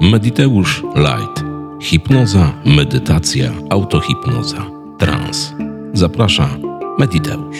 Mediteusz Light. Hipnoza, medytacja, autohipnoza, trans. Zaprasza Mediteusz.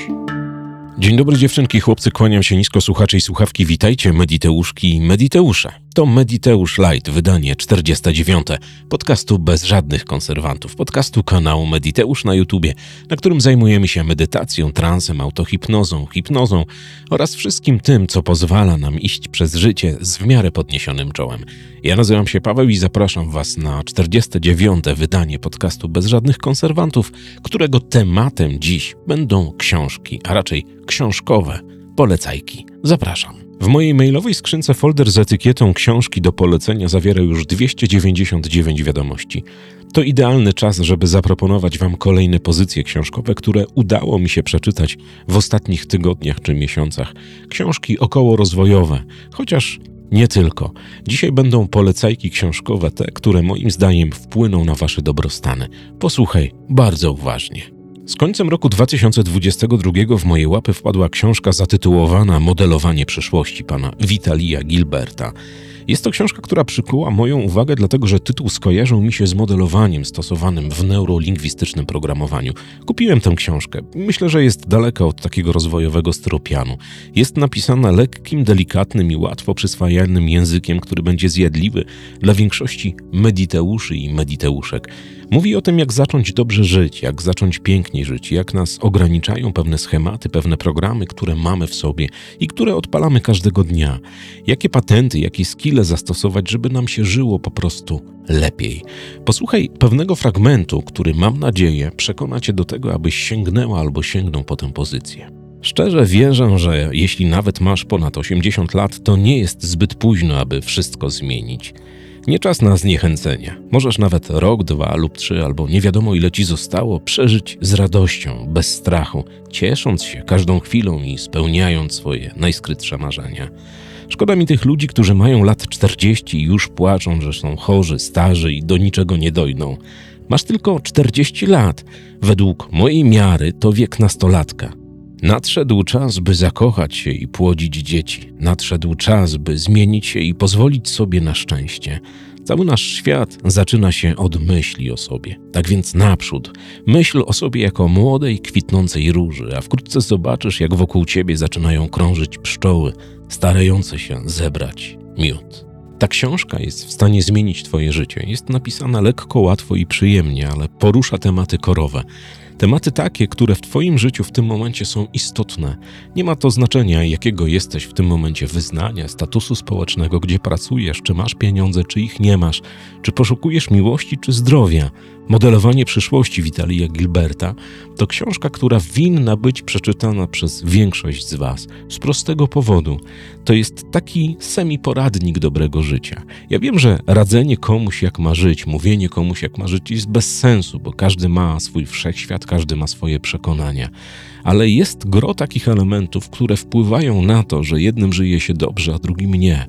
Dzień dobry dziewczynki, chłopcy, kłaniam się nisko, słuchacze i słuchawki, witajcie, Mediteuszki i Mediteusze. To Mediteusz Light, wydanie 49, podcastu bez żadnych konserwantów, podcastu kanału Mediteusz na YouTubie, na którym zajmujemy się medytacją, transem, autohipnozą, hipnozą oraz wszystkim tym, co pozwala nam iść przez życie z w miarę podniesionym czołem. Ja nazywam się Paweł i zapraszam Was na 49. wydanie podcastu bez żadnych konserwantów, którego tematem dziś będą książki, a raczej książkowe polecajki. Zapraszam. W mojej mailowej skrzynce folder z etykietą książki do polecenia zawiera już 299 wiadomości. To idealny czas, żeby zaproponować Wam kolejne pozycje książkowe, które udało mi się przeczytać w ostatnich tygodniach czy miesiącach. Książki około rozwojowe, chociaż nie tylko. Dzisiaj będą polecajki książkowe, te, które moim zdaniem wpłyną na Wasze dobrostany. Posłuchaj bardzo uważnie. Z końcem roku 2022 w moje łapy wpadła książka zatytułowana Modelowanie przyszłości pana Witalia Gilberta. Jest to książka, która przykuła moją uwagę, dlatego że tytuł skojarzył mi się z modelowaniem stosowanym w neurolingwistycznym programowaniu. Kupiłem tę książkę. Myślę, że jest daleka od takiego rozwojowego styropianu. Jest napisana lekkim, delikatnym i łatwo przyswajalnym językiem, który będzie zjadliwy dla większości mediteuszy i mediteuszek. Mówi o tym, jak zacząć dobrze żyć, jak zacząć pięknie żyć, jak nas ograniczają pewne schematy, pewne programy, które mamy w sobie i które odpalamy każdego dnia. Jakie patenty, jakie skille zastosować, żeby nam się żyło po prostu lepiej. Posłuchaj pewnego fragmentu, który mam nadzieję przekona cię do tego, abyś sięgnęła albo sięgnął po tę pozycję. Szczerze wierzę, że jeśli nawet masz ponad 80 lat, to nie jest zbyt późno, aby wszystko zmienić. Nie czas na zniechęcenie. Możesz nawet rok, dwa lub trzy, albo nie wiadomo ile ci zostało, przeżyć z radością, bez strachu, ciesząc się każdą chwilą i spełniając swoje najskrytsze marzenia. Szkoda mi tych ludzi, którzy mają lat 40 i już płaczą, że są chorzy, starzy i do niczego nie dojdą. Masz tylko 40 lat. Według mojej miary to wiek nastolatka. Nadszedł czas, by zakochać się i płodzić dzieci. Nadszedł czas, by zmienić się i pozwolić sobie na szczęście. Cały nasz świat zaczyna się od myśli o sobie. Tak więc naprzód, myśl o sobie jako młodej, kwitnącej róży, a wkrótce zobaczysz, jak wokół ciebie zaczynają krążyć pszczoły, starające się zebrać miód. Ta książka jest w stanie zmienić Twoje życie. Jest napisana lekko, łatwo i przyjemnie, ale porusza tematy korowe. Tematy takie, które w Twoim życiu w tym momencie są istotne. Nie ma to znaczenia, jakiego jesteś w tym momencie wyznania, statusu społecznego, gdzie pracujesz, czy masz pieniądze, czy ich nie masz, czy poszukujesz miłości, czy zdrowia. Modelowanie przyszłości Witalia Gilberta to książka, która winna być przeczytana przez większość z Was. Z prostego powodu. To jest taki semi-poradnik dobrego życia. Ja wiem, że radzenie komuś, jak ma żyć, mówienie komuś, jak ma żyć, jest bez sensu, bo każdy ma swój wszechświat, każdy ma swoje przekonania ale jest gro takich elementów, które wpływają na to, że jednym żyje się dobrze, a drugim nie.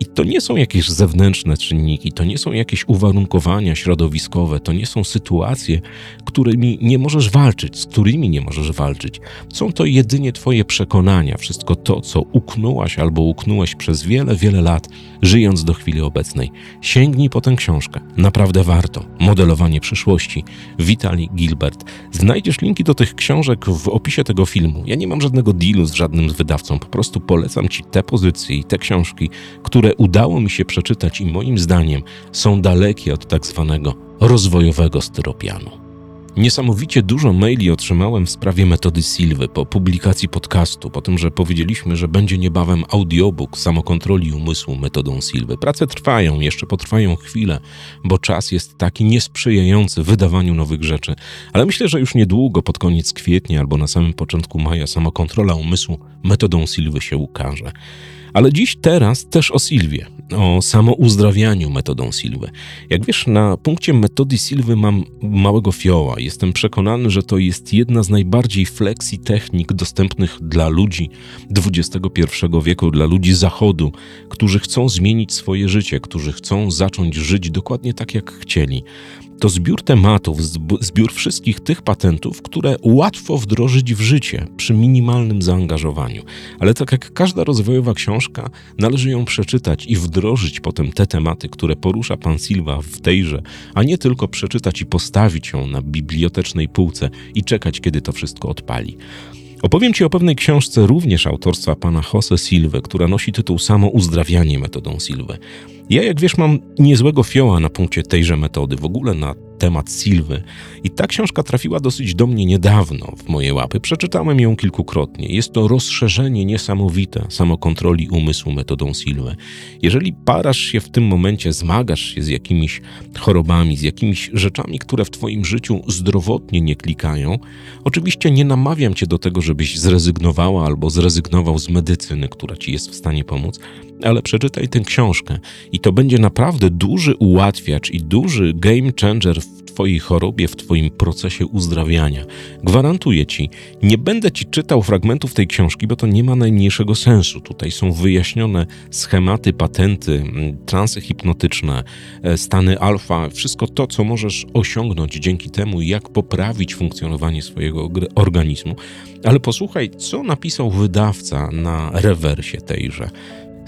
I to nie są jakieś zewnętrzne czynniki, to nie są jakieś uwarunkowania środowiskowe, to nie są sytuacje, którymi nie możesz walczyć, z którymi nie możesz walczyć. Są to jedynie Twoje przekonania, wszystko to, co uknąłaś albo uknąłeś przez wiele, wiele lat, żyjąc do chwili obecnej. Sięgnij po tę książkę. Naprawdę warto. Modelowanie przyszłości. Vitali Gilbert. Znajdziesz linki do tych książek w opisie tego filmu. Ja nie mam żadnego dealu z żadnym z wydawcą, po prostu polecam Ci te pozycje i te książki, które udało mi się przeczytać i moim zdaniem są dalekie od tak zwanego rozwojowego styropianu. Niesamowicie dużo maili otrzymałem w sprawie metody Silwy po publikacji podcastu, po tym, że powiedzieliśmy, że będzie niebawem audiobook samokontroli umysłu metodą Silwy. Prace trwają, jeszcze potrwają chwilę, bo czas jest taki niesprzyjający wydawaniu nowych rzeczy, ale myślę, że już niedługo, pod koniec kwietnia albo na samym początku maja, samokontrola umysłu metodą Silwy się ukaże. Ale dziś, teraz też o Silwie, o samouzdrawianiu metodą Silwy. Jak wiesz, na punkcie metody Silwy mam małego fioła. Jestem przekonany, że to jest jedna z najbardziej flexi technik dostępnych dla ludzi XXI wieku, dla ludzi zachodu, którzy chcą zmienić swoje życie, którzy chcą zacząć żyć dokładnie tak, jak chcieli. To zbiór tematów, zbiór wszystkich tych patentów, które łatwo wdrożyć w życie przy minimalnym zaangażowaniu. Ale tak jak każda rozwojowa książka, należy ją przeczytać i wdrożyć potem te tematy, które porusza pan Silva w tejże, a nie tylko przeczytać i postawić ją na bibliotecznej półce i czekać, kiedy to wszystko odpali. Opowiem Ci o pewnej książce również autorstwa pana Jose Silva, która nosi tytuł Samo uzdrawianie metodą Silva. Ja, jak wiesz, mam niezłego fioła na punkcie tejże metody, w ogóle na temat Silwy. I ta książka trafiła dosyć do mnie niedawno w moje łapy. Przeczytałem ją kilkukrotnie. Jest to rozszerzenie niesamowite samokontroli umysłu metodą Silwy. Jeżeli parasz się w tym momencie, zmagasz się z jakimiś chorobami, z jakimiś rzeczami, które w Twoim życiu zdrowotnie nie klikają, oczywiście nie namawiam Cię do tego, żebyś zrezygnowała albo zrezygnował z medycyny, która Ci jest w stanie pomóc, ale przeczytaj tę książkę i to będzie naprawdę duży ułatwiacz i duży game changer w Twojej chorobie, w Twoim procesie uzdrawiania. Gwarantuję Ci, nie będę Ci czytał fragmentów tej książki, bo to nie ma najmniejszego sensu. Tutaj są wyjaśnione schematy, patenty, mm, transy hipnotyczne, e, stany alfa, wszystko to, co możesz osiągnąć dzięki temu, jak poprawić funkcjonowanie swojego organizmu. Ale posłuchaj, co napisał wydawca na rewersie tejże.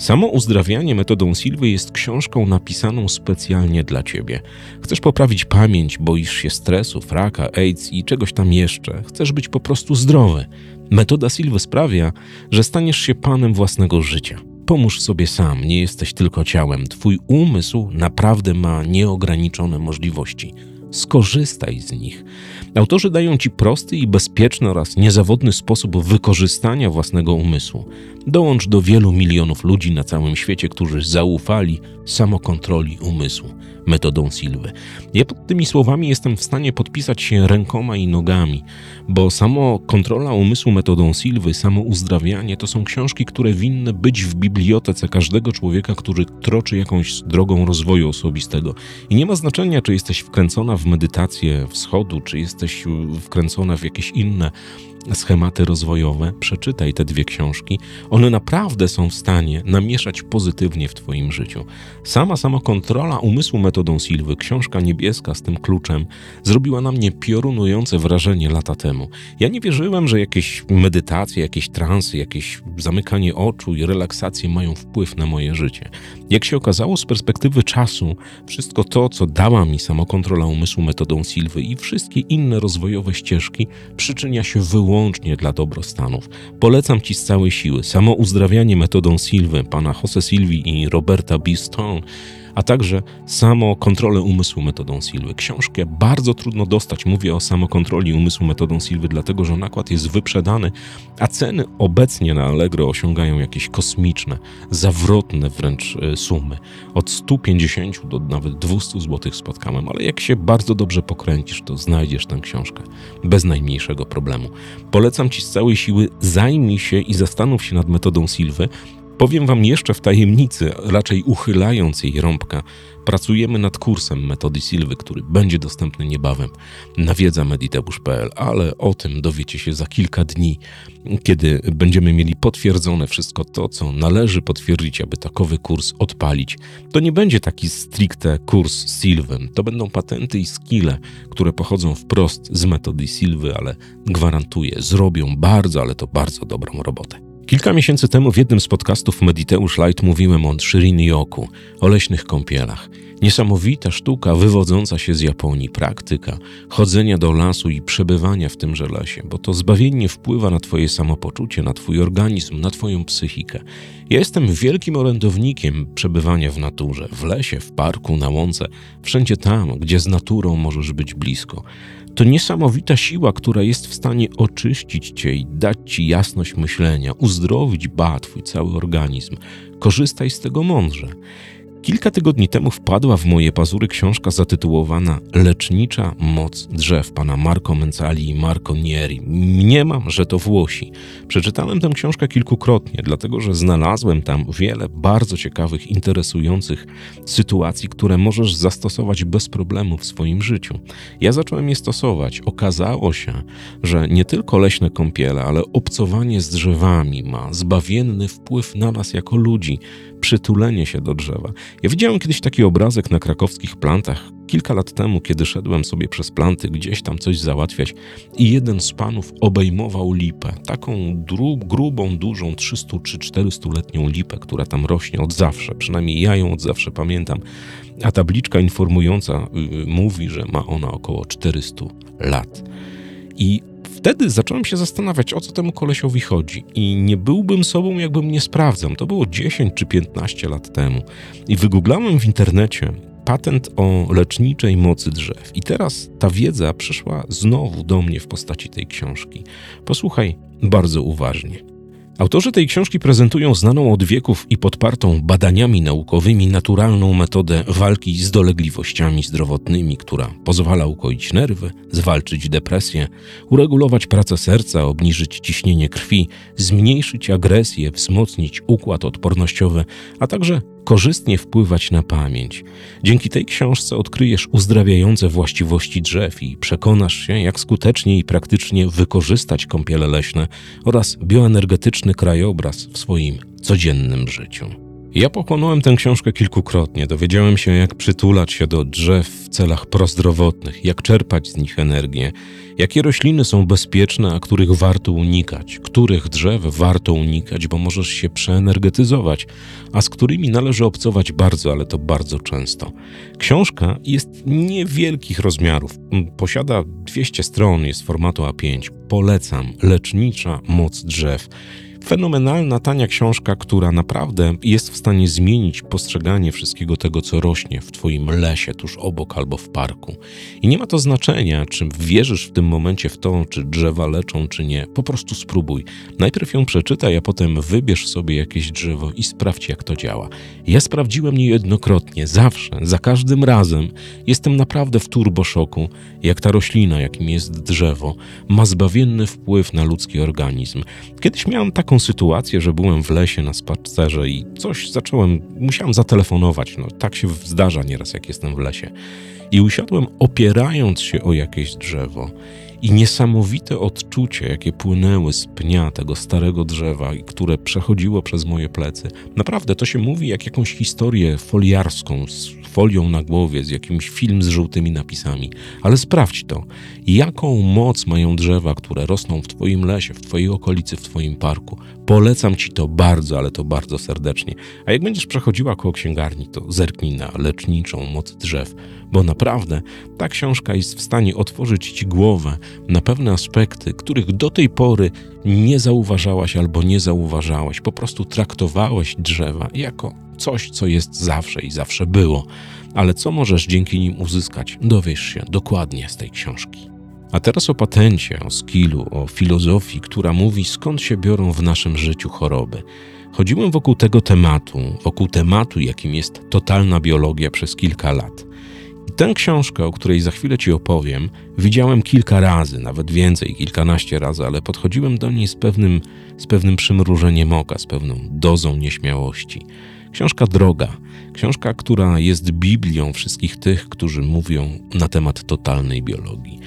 Samo uzdrawianie metodą Silwy jest książką napisaną specjalnie dla ciebie. Chcesz poprawić pamięć, boisz się stresu, fraka, AIDS i czegoś tam jeszcze. Chcesz być po prostu zdrowy. Metoda Silwy sprawia, że staniesz się panem własnego życia. Pomóż sobie sam, nie jesteś tylko ciałem. Twój umysł naprawdę ma nieograniczone możliwości. Skorzystaj z nich. Autorzy dają ci prosty i bezpieczny oraz niezawodny sposób wykorzystania własnego umysłu. Dołącz do wielu milionów ludzi na całym świecie, którzy zaufali samokontroli umysłu metodą Silwy. Ja pod tymi słowami jestem w stanie podpisać się rękoma i nogami, bo samo kontrola umysłu metodą Silwy, samo uzdrawianie to są książki, które winny być w bibliotece każdego człowieka, który troczy jakąś drogą rozwoju osobistego. I nie ma znaczenia, czy jesteś wkręcona w medytację wschodu, czy jesteś wkręcona w jakieś inne schematy rozwojowe, przeczytaj te dwie książki. One naprawdę są w stanie namieszać pozytywnie w Twoim życiu. Sama samokontrola umysłu metodą Silwy, książka niebieska z tym kluczem, zrobiła na mnie piorunujące wrażenie lata temu. Ja nie wierzyłem, że jakieś medytacje, jakieś transy, jakieś zamykanie oczu i relaksacje mają wpływ na moje życie. Jak się okazało z perspektywy czasu, wszystko to, co dała mi samokontrola umysłu metodą Silwy i wszystkie inne rozwojowe ścieżki, przyczynia się wyłącznie wyłącznie dla dobrostanów. Polecam Ci z całej siły samo uzdrawianie metodą Silwy, pana Jose Silvi i Roberta B. Stone, a także samo kontrolę umysłu metodą Silwy. Książkę bardzo trudno dostać. Mówię o samokontroli umysłu metodą Silwy, dlatego że nakład jest wyprzedany, a ceny obecnie na Allegro osiągają jakieś kosmiczne, zawrotne wręcz e, sumy. Od 150 do nawet 200 zł spotkałem, ale jak się bardzo dobrze pokręcisz, to znajdziesz tę książkę bez najmniejszego problemu. Polecam Ci z całej siły, zajmij się i zastanów się nad metodą Silwy, Powiem Wam jeszcze w tajemnicy, raczej uchylając jej rąbka, pracujemy nad kursem metody Silwy, który będzie dostępny niebawem na wiedza mediteusz.pl, ale o tym dowiecie się za kilka dni, kiedy będziemy mieli potwierdzone wszystko to, co należy potwierdzić, aby takowy kurs odpalić. To nie będzie taki stricte kurs Silwy, to będą patenty i skille, które pochodzą wprost z metody Silwy, ale gwarantuję, zrobią bardzo, ale to bardzo dobrą robotę. Kilka miesięcy temu w jednym z podcastów Mediteusz Light mówiłem o Shirin Yoku, o leśnych kąpielach. Niesamowita sztuka wywodząca się z Japonii, praktyka chodzenia do lasu i przebywania w tymże lesie, bo to zbawienie wpływa na Twoje samopoczucie, na Twój organizm, na Twoją psychikę. Ja jestem wielkim orędownikiem przebywania w naturze, w lesie, w parku, na łące, wszędzie tam, gdzie z naturą możesz być blisko. To niesamowita siła, która jest w stanie oczyścić cię i dać ci jasność myślenia, uzdrowić ba twój cały organizm. Korzystaj z tego mądrze. Kilka tygodni temu wpadła w moje pazury książka zatytułowana Lecznicza moc drzew pana Marco Mencali i Marco Nieri. Mniemam, że to Włosi. Przeczytałem tę książkę kilkukrotnie, dlatego że znalazłem tam wiele bardzo ciekawych, interesujących sytuacji, które możesz zastosować bez problemu w swoim życiu. Ja zacząłem je stosować. Okazało się, że nie tylko leśne kąpiele, ale obcowanie z drzewami ma zbawienny wpływ na nas jako ludzi przytulenie się do drzewa. Ja widziałem kiedyś taki obrazek na krakowskich plantach, kilka lat temu, kiedy szedłem sobie przez planty gdzieś tam coś załatwiać i jeden z panów obejmował lipę, taką grubą, dużą, 300 czy 400-letnią lipę, która tam rośnie od zawsze, przynajmniej ja ją od zawsze pamiętam, a tabliczka informująca yy, mówi, że ma ona około 400 lat. I wtedy zacząłem się zastanawiać, o co temu kolesiowi chodzi. I nie byłbym sobą, jakbym nie sprawdzał. To było 10 czy 15 lat temu. I wygooglałem w internecie patent o leczniczej mocy drzew. I teraz ta wiedza przyszła znowu do mnie w postaci tej książki. Posłuchaj bardzo uważnie. Autorzy tej książki prezentują znaną od wieków i podpartą badaniami naukowymi naturalną metodę walki z dolegliwościami zdrowotnymi, która pozwala ukoić nerwy, zwalczyć depresję, uregulować pracę serca, obniżyć ciśnienie krwi, zmniejszyć agresję, wzmocnić układ odpornościowy, a także korzystnie wpływać na pamięć. Dzięki tej książce odkryjesz uzdrawiające właściwości drzew i przekonasz się, jak skutecznie i praktycznie wykorzystać kąpiele leśne oraz bioenergetyczny krajobraz w swoim codziennym życiu. Ja pochłonąłem tę książkę kilkukrotnie. Dowiedziałem się, jak przytulać się do drzew w celach prozdrowotnych, jak czerpać z nich energię, jakie rośliny są bezpieczne, a których warto unikać, których drzew warto unikać, bo możesz się przeenergetyzować, a z którymi należy obcować bardzo, ale to bardzo często. Książka jest niewielkich rozmiarów. Posiada 200 stron, jest formatu A5. Polecam. Lecznicza moc drzew. Fenomenalna, tania książka, która naprawdę jest w stanie zmienić postrzeganie wszystkiego tego, co rośnie w Twoim lesie, tuż obok albo w parku. I nie ma to znaczenia, czy wierzysz w tym momencie w to, czy drzewa leczą, czy nie. Po prostu spróbuj. Najpierw ją przeczytaj, a potem wybierz sobie jakieś drzewo i sprawdź, jak to działa. Ja sprawdziłem niejednokrotnie, zawsze, za każdym razem. Jestem naprawdę w turboszoku, jak ta roślina, jakim jest drzewo, ma zbawienny wpływ na ludzki organizm. Kiedyś miałem taką taką sytuację, że byłem w lesie na spacerze i coś zacząłem, musiałem zatelefonować. No, tak się zdarza nieraz, jak jestem w lesie. I usiadłem opierając się o jakieś drzewo. I niesamowite odczucie, jakie płynęły z pnia tego starego drzewa, i które przechodziło przez moje plecy. Naprawdę to się mówi jak jakąś historię foliarską z folią na głowie, z jakimś film z żółtymi napisami. Ale sprawdź to. Jaką moc mają drzewa, które rosną w Twoim lesie, w Twojej okolicy, w Twoim parku. Polecam Ci to bardzo, ale to bardzo serdecznie. A jak będziesz przechodziła koło księgarni, to zerknij na leczniczą moc drzew, bo naprawdę ta książka jest w stanie otworzyć Ci głowę na pewne aspekty, których do tej pory nie zauważałaś albo nie zauważałeś. Po prostu traktowałeś drzewa jako coś, co jest zawsze i zawsze było. Ale co możesz dzięki nim uzyskać, dowiesz się dokładnie z tej książki. A teraz o patencie, o skillu, o filozofii, która mówi skąd się biorą w naszym życiu choroby. Chodziłem wokół tego tematu, wokół tematu, jakim jest totalna biologia przez kilka lat. I tę książkę, o której za chwilę Ci opowiem, widziałem kilka razy, nawet więcej, kilkanaście razy, ale podchodziłem do niej z pewnym, z pewnym przymrużeniem oka, z pewną dozą nieśmiałości. Książka droga, książka, która jest Biblią wszystkich tych, którzy mówią na temat totalnej biologii.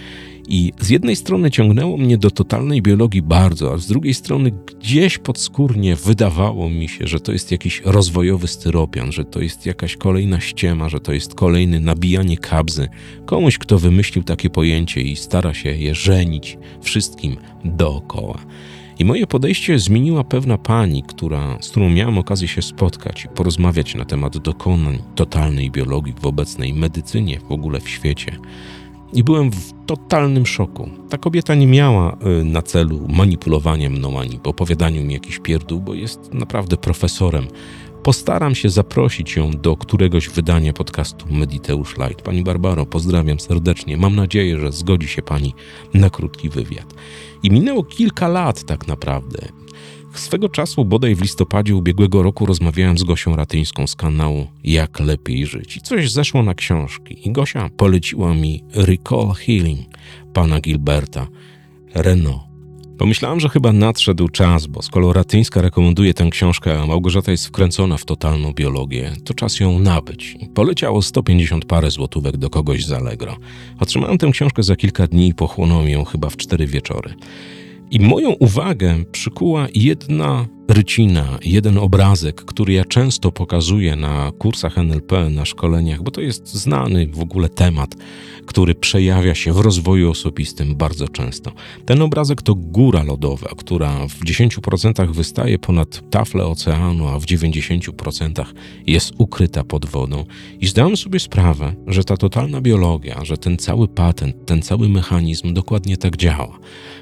I z jednej strony ciągnęło mnie do totalnej biologii bardzo, a z drugiej strony gdzieś podskórnie wydawało mi się, że to jest jakiś rozwojowy styropian, że to jest jakaś kolejna ściema, że to jest kolejny nabijanie kabzy komuś, kto wymyślił takie pojęcie i stara się je żenić wszystkim dookoła. I moje podejście zmieniła pewna pani, która, z którą miałem okazję się spotkać i porozmawiać na temat dokonań totalnej biologii w obecnej medycynie w ogóle w świecie. I byłem w totalnym szoku. Ta kobieta nie miała y, na celu manipulowania mną ani opowiadaniu mi jakiś pierdół, bo jest naprawdę profesorem. Postaram się zaprosić ją do któregoś wydania podcastu Mediteusz Light. Pani Barbaro, pozdrawiam serdecznie. Mam nadzieję, że zgodzi się pani na krótki wywiad. I minęło kilka lat tak naprawdę. Swego czasu, bodaj w listopadzie ubiegłego roku, rozmawiałem z Gosią Ratyńską z kanału Jak Lepiej Żyć. I coś zeszło na książki. I Gosia poleciła mi Recall Healing pana Gilberta Renault. Pomyślałem, że chyba nadszedł czas, bo skoro Ratyńska rekomenduje tę książkę, a Małgorzata jest wkręcona w totalną biologię, to czas ją nabyć. Poleciało 150 parę złotówek do kogoś z Allegro. Otrzymałem tę książkę za kilka dni i pochłonąłem ją chyba w cztery wieczory. I moją uwagę przykuła jedna rycina, jeden obrazek, który ja często pokazuję na kursach NLP, na szkoleniach, bo to jest znany w ogóle temat, który przejawia się w rozwoju osobistym bardzo często. Ten obrazek to góra lodowa, która w 10% wystaje ponad taflę oceanu, a w 90% jest ukryta pod wodą. I zdałem sobie sprawę, że ta totalna biologia, że ten cały patent, ten cały mechanizm dokładnie tak działa.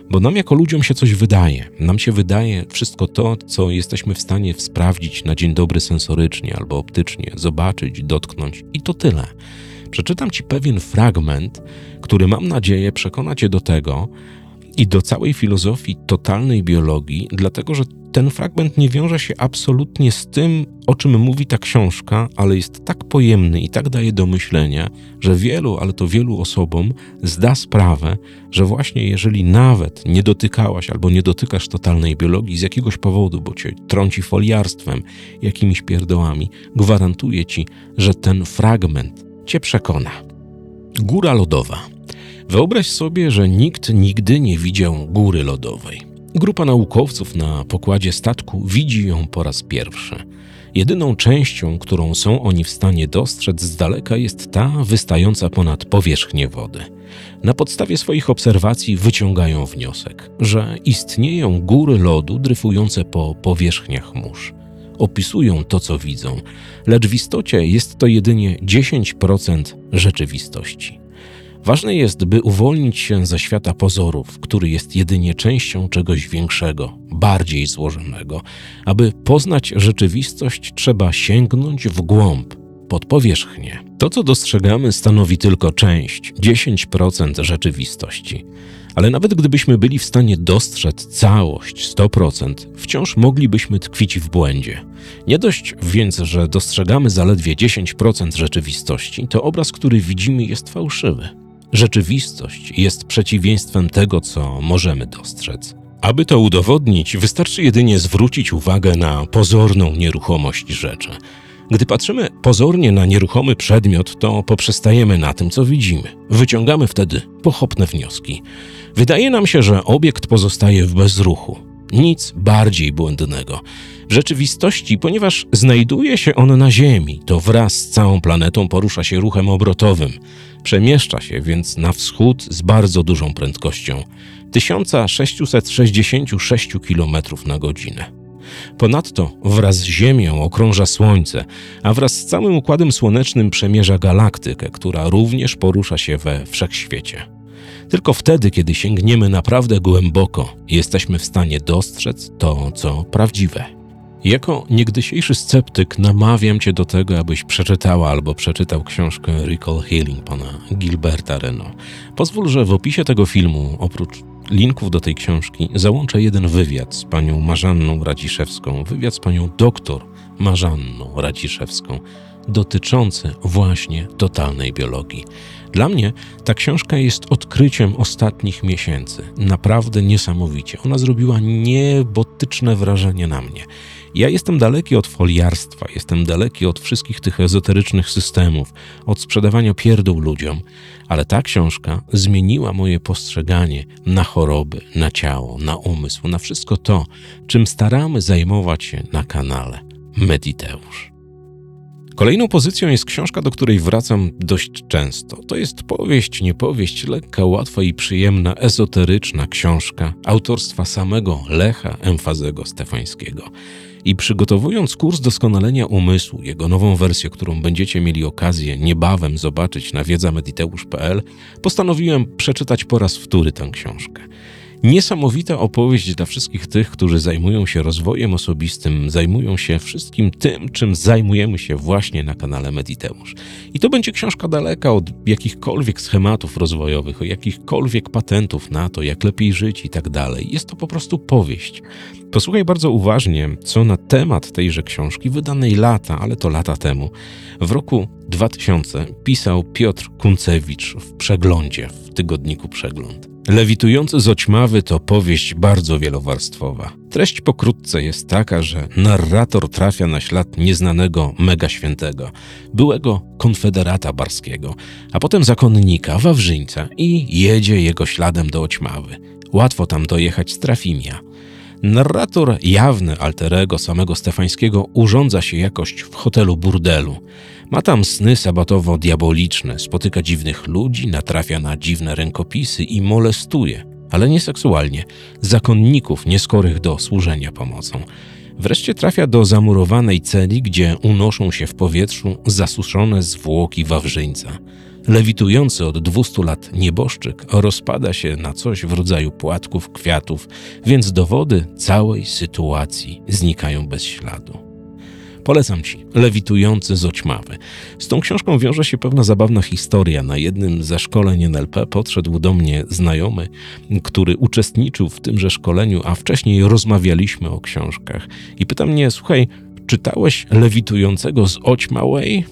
Bo nam jako ludziom się coś wydaje. Nam się wydaje wszystko to, co jesteśmy w stanie sprawdzić na dzień dobry sensorycznie albo optycznie, zobaczyć, dotknąć i to tyle. Przeczytam Ci pewien fragment, który mam nadzieję przekona Cię do tego i do całej filozofii totalnej biologii, dlatego że ten fragment nie wiąże się absolutnie z tym, o czym mówi ta książka, ale jest tak pojemny i tak daje do myślenia, że wielu, ale to wielu osobom zda sprawę, że właśnie jeżeli nawet nie dotykałaś albo nie dotykasz totalnej biologii z jakiegoś powodu, bo cię trąci foliarstwem, jakimiś pierdołami, gwarantuję ci, że ten fragment cię przekona. Góra lodowa. Wyobraź sobie, że nikt nigdy nie widział góry lodowej. Grupa naukowców na pokładzie statku widzi ją po raz pierwszy. Jedyną częścią, którą są oni w stanie dostrzec z daleka, jest ta wystająca ponad powierzchnię wody. Na podstawie swoich obserwacji wyciągają wniosek, że istnieją góry lodu dryfujące po powierzchniach mórz. Opisują to, co widzą, lecz w istocie jest to jedynie 10% rzeczywistości. Ważne jest, by uwolnić się ze świata pozorów, który jest jedynie częścią czegoś większego, bardziej złożonego. Aby poznać rzeczywistość, trzeba sięgnąć w głąb, pod powierzchnię. To, co dostrzegamy, stanowi tylko część 10% rzeczywistości. Ale nawet gdybyśmy byli w stanie dostrzec całość 100%, wciąż moglibyśmy tkwić w błędzie. Nie dość więc, że dostrzegamy zaledwie 10% rzeczywistości, to obraz, który widzimy, jest fałszywy. Rzeczywistość jest przeciwieństwem tego, co możemy dostrzec. Aby to udowodnić, wystarczy jedynie zwrócić uwagę na pozorną nieruchomość rzeczy. Gdy patrzymy pozornie na nieruchomy przedmiot, to poprzestajemy na tym, co widzimy. Wyciągamy wtedy pochopne wnioski. Wydaje nam się, że obiekt pozostaje w bezruchu. Nic bardziej błędnego. W rzeczywistości, ponieważ znajduje się on na Ziemi, to wraz z całą planetą porusza się ruchem obrotowym. Przemieszcza się więc na wschód z bardzo dużą prędkością 1666 km na godzinę. Ponadto wraz z Ziemią okrąża Słońce, a wraz z całym układem słonecznym przemierza galaktykę, która również porusza się we wszechświecie. Tylko wtedy, kiedy sięgniemy naprawdę głęboko, jesteśmy w stanie dostrzec to, co prawdziwe. Jako niegdysiejszy sceptyk namawiam cię do tego, abyś przeczytała albo przeczytał książkę Recall Healing pana Gilberta Reno. Pozwól, że w opisie tego filmu, oprócz linków do tej książki, załączę jeden wywiad z panią Marzanną Radziszewską, wywiad z panią doktor Marzanną Radziszewską, dotyczący właśnie totalnej biologii. Dla mnie ta książka jest odkryciem ostatnich miesięcy. Naprawdę niesamowicie. Ona zrobiła niebotyczne wrażenie na mnie. Ja jestem daleki od foliarstwa, jestem daleki od wszystkich tych ezoterycznych systemów, od sprzedawania pierdół ludziom, ale ta książka zmieniła moje postrzeganie na choroby, na ciało, na umysł, na wszystko to, czym staramy zajmować się na kanale Mediteusz. Kolejną pozycją jest książka, do której wracam dość często. To jest powieść, niepowieść, lekka, łatwa i przyjemna, ezoteryczna książka autorstwa samego Lecha Emfazego Stefańskiego. I przygotowując kurs doskonalenia umysłu, jego nową wersję, którą będziecie mieli okazję niebawem zobaczyć na wiedzamediteusz.pl, postanowiłem przeczytać po raz wtóry tę książkę. Niesamowita opowieść dla wszystkich tych, którzy zajmują się rozwojem osobistym, zajmują się wszystkim tym, czym zajmujemy się właśnie na kanale Mediteusz. I to będzie książka daleka od jakichkolwiek schematów rozwojowych, o jakichkolwiek patentów na to, jak lepiej żyć i tak dalej. Jest to po prostu powieść. Posłuchaj bardzo uważnie, co na temat tejże książki, wydanej lata, ale to lata temu, w roku 2000 pisał Piotr Kuncewicz w przeglądzie, w tygodniku Przegląd. Lewitujący z oćmawy to powieść bardzo wielowarstwowa. Treść pokrótce jest taka, że narrator trafia na ślad nieznanego mega świętego, byłego konfederata barskiego, a potem zakonnika Wawrzyńca i jedzie jego śladem do oćmawy. Łatwo tam dojechać z Trafimia. Narrator, jawny alterego samego Stefańskiego, urządza się jakoś w hotelu burdelu. Ma tam sny sabatowo-diaboliczne, spotyka dziwnych ludzi, natrafia na dziwne rękopisy i molestuje, ale nie seksualnie, zakonników nieskorych do służenia pomocą. Wreszcie trafia do zamurowanej celi, gdzie unoszą się w powietrzu zasuszone zwłoki Wawrzyńca. Lewitujący od 200 lat nieboszczyk rozpada się na coś w rodzaju płatków, kwiatów, więc dowody całej sytuacji znikają bez śladu. Polecam Ci Lewitujący z oćmawy. Z tą książką wiąże się pewna zabawna historia. Na jednym ze szkoleń NLP podszedł do mnie znajomy, który uczestniczył w tymże szkoleniu, a wcześniej rozmawialiśmy o książkach. I pyta mnie, słuchaj, czytałeś Lewitującego z oćmałej?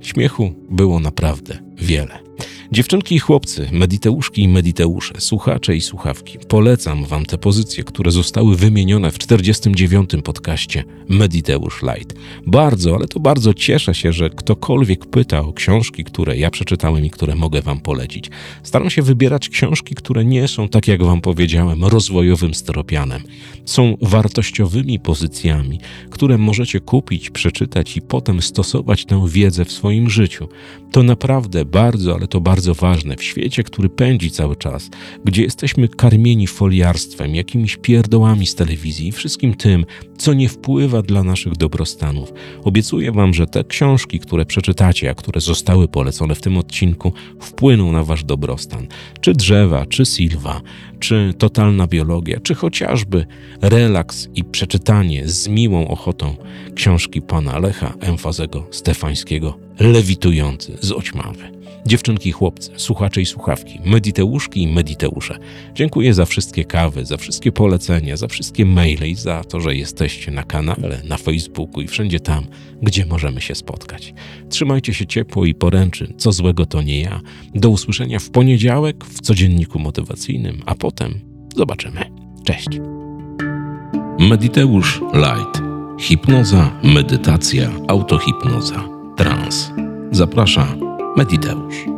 Śmiechu było naprawdę wiele. Dziewczynki i chłopcy, mediteuszki i mediteusze, słuchacze i słuchawki, polecam wam te pozycje, które zostały wymienione w 49. podcaście Mediteusz Light. Bardzo, ale to bardzo cieszę się, że ktokolwiek pyta o książki, które ja przeczytałem i które mogę wam polecić. Staram się wybierać książki, które nie są, tak jak wam powiedziałem, rozwojowym steropianem. Są wartościowymi pozycjami, które możecie kupić, przeczytać i potem stosować tę wiedzę w swoim życiu. To naprawdę bardzo, ale to bardzo ważne w świecie, który pędzi cały czas, gdzie jesteśmy karmieni foliarstwem, jakimiś pierdołami z telewizji i wszystkim tym, co nie wpływa dla naszych dobrostanów. Obiecuję Wam, że te książki, które przeczytacie, a które zostały polecone w tym odcinku, wpłyną na Wasz dobrostan. Czy drzewa, czy silwa, czy totalna biologia, czy chociażby relaks i przeczytanie z miłą ochotą książki pana Lecha Emfazego Stefańskiego, lewitujący z oćmawy. Dziewczynki i chłopcy, słuchacze i słuchawki, mediteuszki i mediteusze. Dziękuję za wszystkie kawy, za wszystkie polecenia, za wszystkie maile i za to, że jesteście na kanale, na Facebooku i wszędzie tam, gdzie możemy się spotkać. Trzymajcie się ciepło i poręczy, co złego to nie ja. Do usłyszenia w poniedziałek w codzienniku motywacyjnym, a potem zobaczymy. Cześć. Mediteusz Light. Hipnoza, medytacja, autohipnoza, trans. Zaprasza Mediteusz.